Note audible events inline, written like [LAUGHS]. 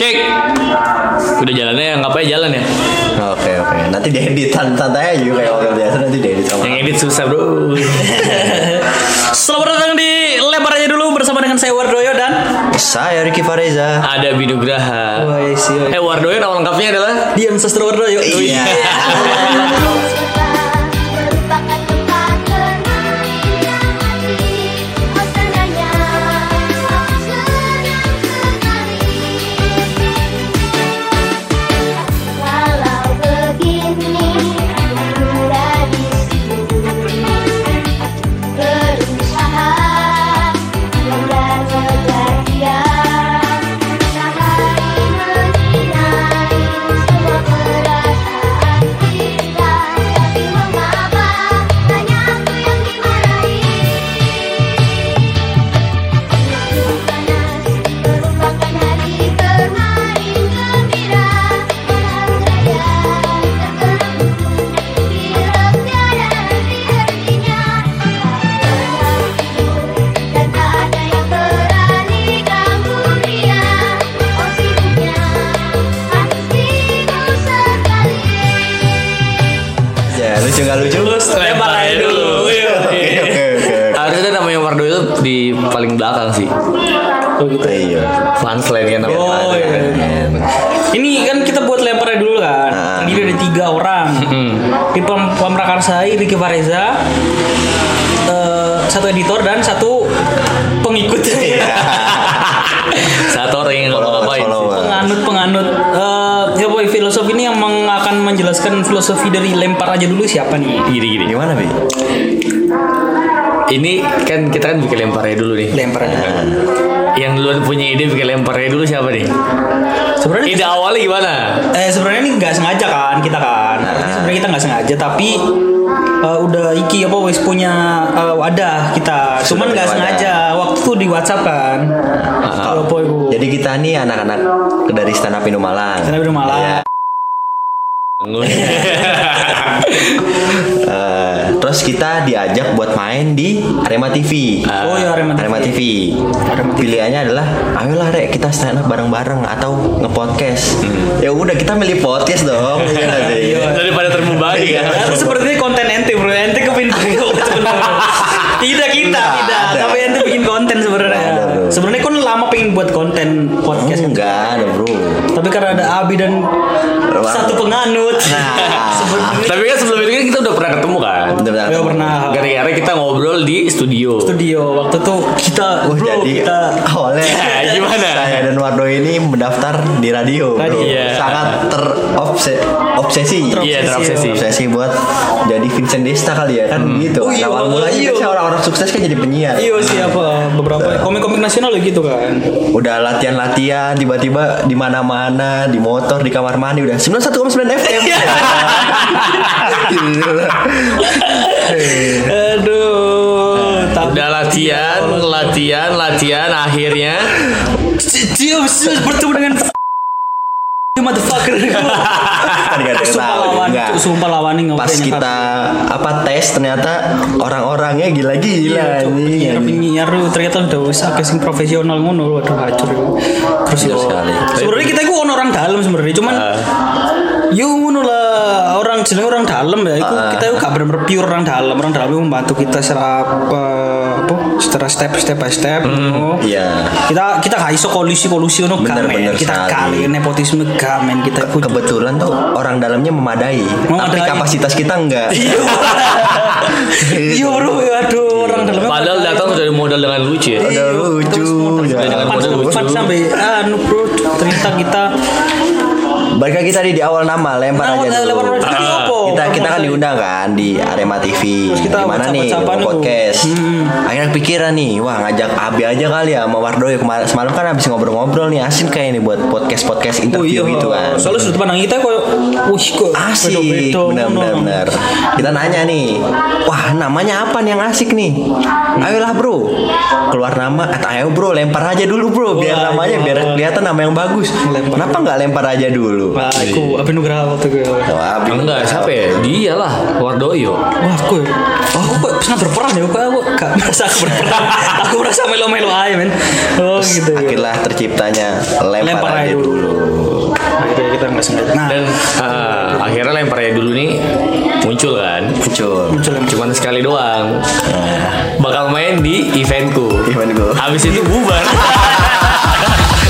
Cek. Udah jalannya ngapain jalan ya? Oke oke. Nanti diedit santai aja kayak orang biasa nanti diedit sama. Yang edit susah bro. [LAUGHS] Selamat datang di lempar aja dulu bersama dengan saya Wardoyo dan Saya Ricky Fareza. ada Binugraha. Woi, si Eh Wardoyo nama lengkapnya adalah Dian Sastro Wardoyo. Iya. [LAUGHS] belakang sih. Oh, gitu. Iya. Punchline kan namanya. Oh, iya. Ini kan kita buat lemparnya dulu kan. Ah. Terdiri dari tiga orang. Di Pem Pemrakarsai, Ricky Fareza, eh, satu editor dan satu pengikut. [LAUGHS] Satu orang yang Follower, ngapain? penganut penganut eh ya boy filosofi ini yang meng- akan menjelaskan filosofi dari lempar aja dulu siapa nih Gini gini. Gimana bi? Ini kan kita kan bikin lemparnya dulu nih. lempar aja Yang duluan punya ide bikin lemparnya dulu siapa nih? sebenarnya Ide awalnya gimana? eh sebenarnya ini nggak sengaja kan kita kan Ini sebenarnya kita nggak sengaja tapi eh, udah iki apa wis punya eh, wadah kita cuman nggak sengaja waktu itu di WhatsApp kan kalau apa itu Jadi kita nih anak-anak dari stand up Indo Malang. Stand Up Indo Malang. Iya. [LAUGHS] Eh, terus kita diajak buat main di Arema TV. oh ya Arema Arema TV. Pilihannya adalah, ayolah rek kita stand up bareng-bareng atau ngepodcast. Ya udah kita milih podcast dong. [LAUGHS] Iya nggak sih? Daripada terbebani kan. Ya, itu sepertinya konten ente bro ente kepin [LAUGHS] tidak kita Nggak tidak ada. tapi ente bikin konten sebenarnya sebenarnya kan lama pengen buat konten podcast Enggak ada bro. Tapi karena ada Abi dan satu penganut Nah. [LAUGHS] sebenarnya Tapi kan sebelum itu kan kita udah pernah ketemu kan. Bener-bener. ya pernah Gara-gara kita ngobrol di studio. studio waktu tuh kita Oh, bro jadi kita awalnya Ya, [LAUGHS] [LAUGHS] gimana? Saya dan Wardo ini mendaftar di radio. bro. Radio. Iya. Sangat terobsesi. Iya, terobsesi. Obsesi buat jadi Vincent Desta kali ya kan gitu. Oh, iya, Awal mulanya iya. biasanya orang-orang sukses kan jadi penyiar. iya siapa beberapa komik-komik nasional gitu kan Udah latihan-latihan tiba-tiba di mana-mana, di motor, di kamar mandi udah 91,9 FM. [LAUGHS] Gila. aduh Udah latihan, latihan, latihan, akhirnya bisa bertemu dengan motherfucker [LAUGHS] Kan yang Sumpah lawan. Sumpah lawan Pas kita apa tes ternyata orang-orangnya gila-gila Iya, penyiar lu ternyata udah akeh sing profesional ngono waduh hancur. Terus Hancur yo. sekali. Sebenarnya kita itu orang dalam sebenarnya cuman yo ngono lah jenenge orang dalam ya itu Ah. kita itu gak bener-bener pure orang dalam orang dalam itu membantu kita secara apa, apa secara step step by step ngono. Iya. kita kita gak iso kolusi kolusi gak, Bener, men. bener kita kali nepotisme gak men kita itu Kebetulan tuh orang dalamnya memadai, tapi Memadai. kapasitas kita enggak. iya [LAUGHS] iya bro aduh orang dalamnya padahal datang sudah modal dengan lucu ya. Udah lucu. Sudah dengan modal lucu. sampai anu bro ternyata kita Balik lagi tadi di awal nama lempar Nah, aja dulu. lempar dulu? Kita kita kan Promosi. diundang kan di Arema TV. Terus kita Gimana nih podcast. Hmm. Akhirnya kepikiran nih, wah ngajak Abi aja kali ya sama Wardoyo kemarin semalam kan habis ngobrol-ngobrol nih asin kayak nih buat podcast podcast interview gitu kan. Oh, iya. Soalnya sudut pandang kita kok wih kok Asik, benar benar benar. Kita nanya nih, wah namanya apa nih yang asik nih? Ayolah bro, keluar nama, atau ayo bro lempar aja dulu bro, biar Wah, namanya iya. biar kelihatan nama yang bagus. Lempar. Kenapa nggak lempar aja dulu? Wah, aku Abi Nugraha waktu gue. Abi Enggak, siapa ya? Eh, dialah Wardoyo. Wah, aku, oh, aku kok pernah berperan ya? Kok aku gak [LAUGHS] merasa aku berperan? aku merasa melo-melo aja, men. Oh, gitu. Akhirlah terciptanya lempar, Lempar aja aja dulu. Nah, itu kita nggak sengaja. Nah, Dan ah, akhirnya lemparnya dulu nih muncul kan. Muncul. muncul yang Cuman sekali doang. Bakal main di eventku. Event gua. Habis itu bubar. [LAUGHS]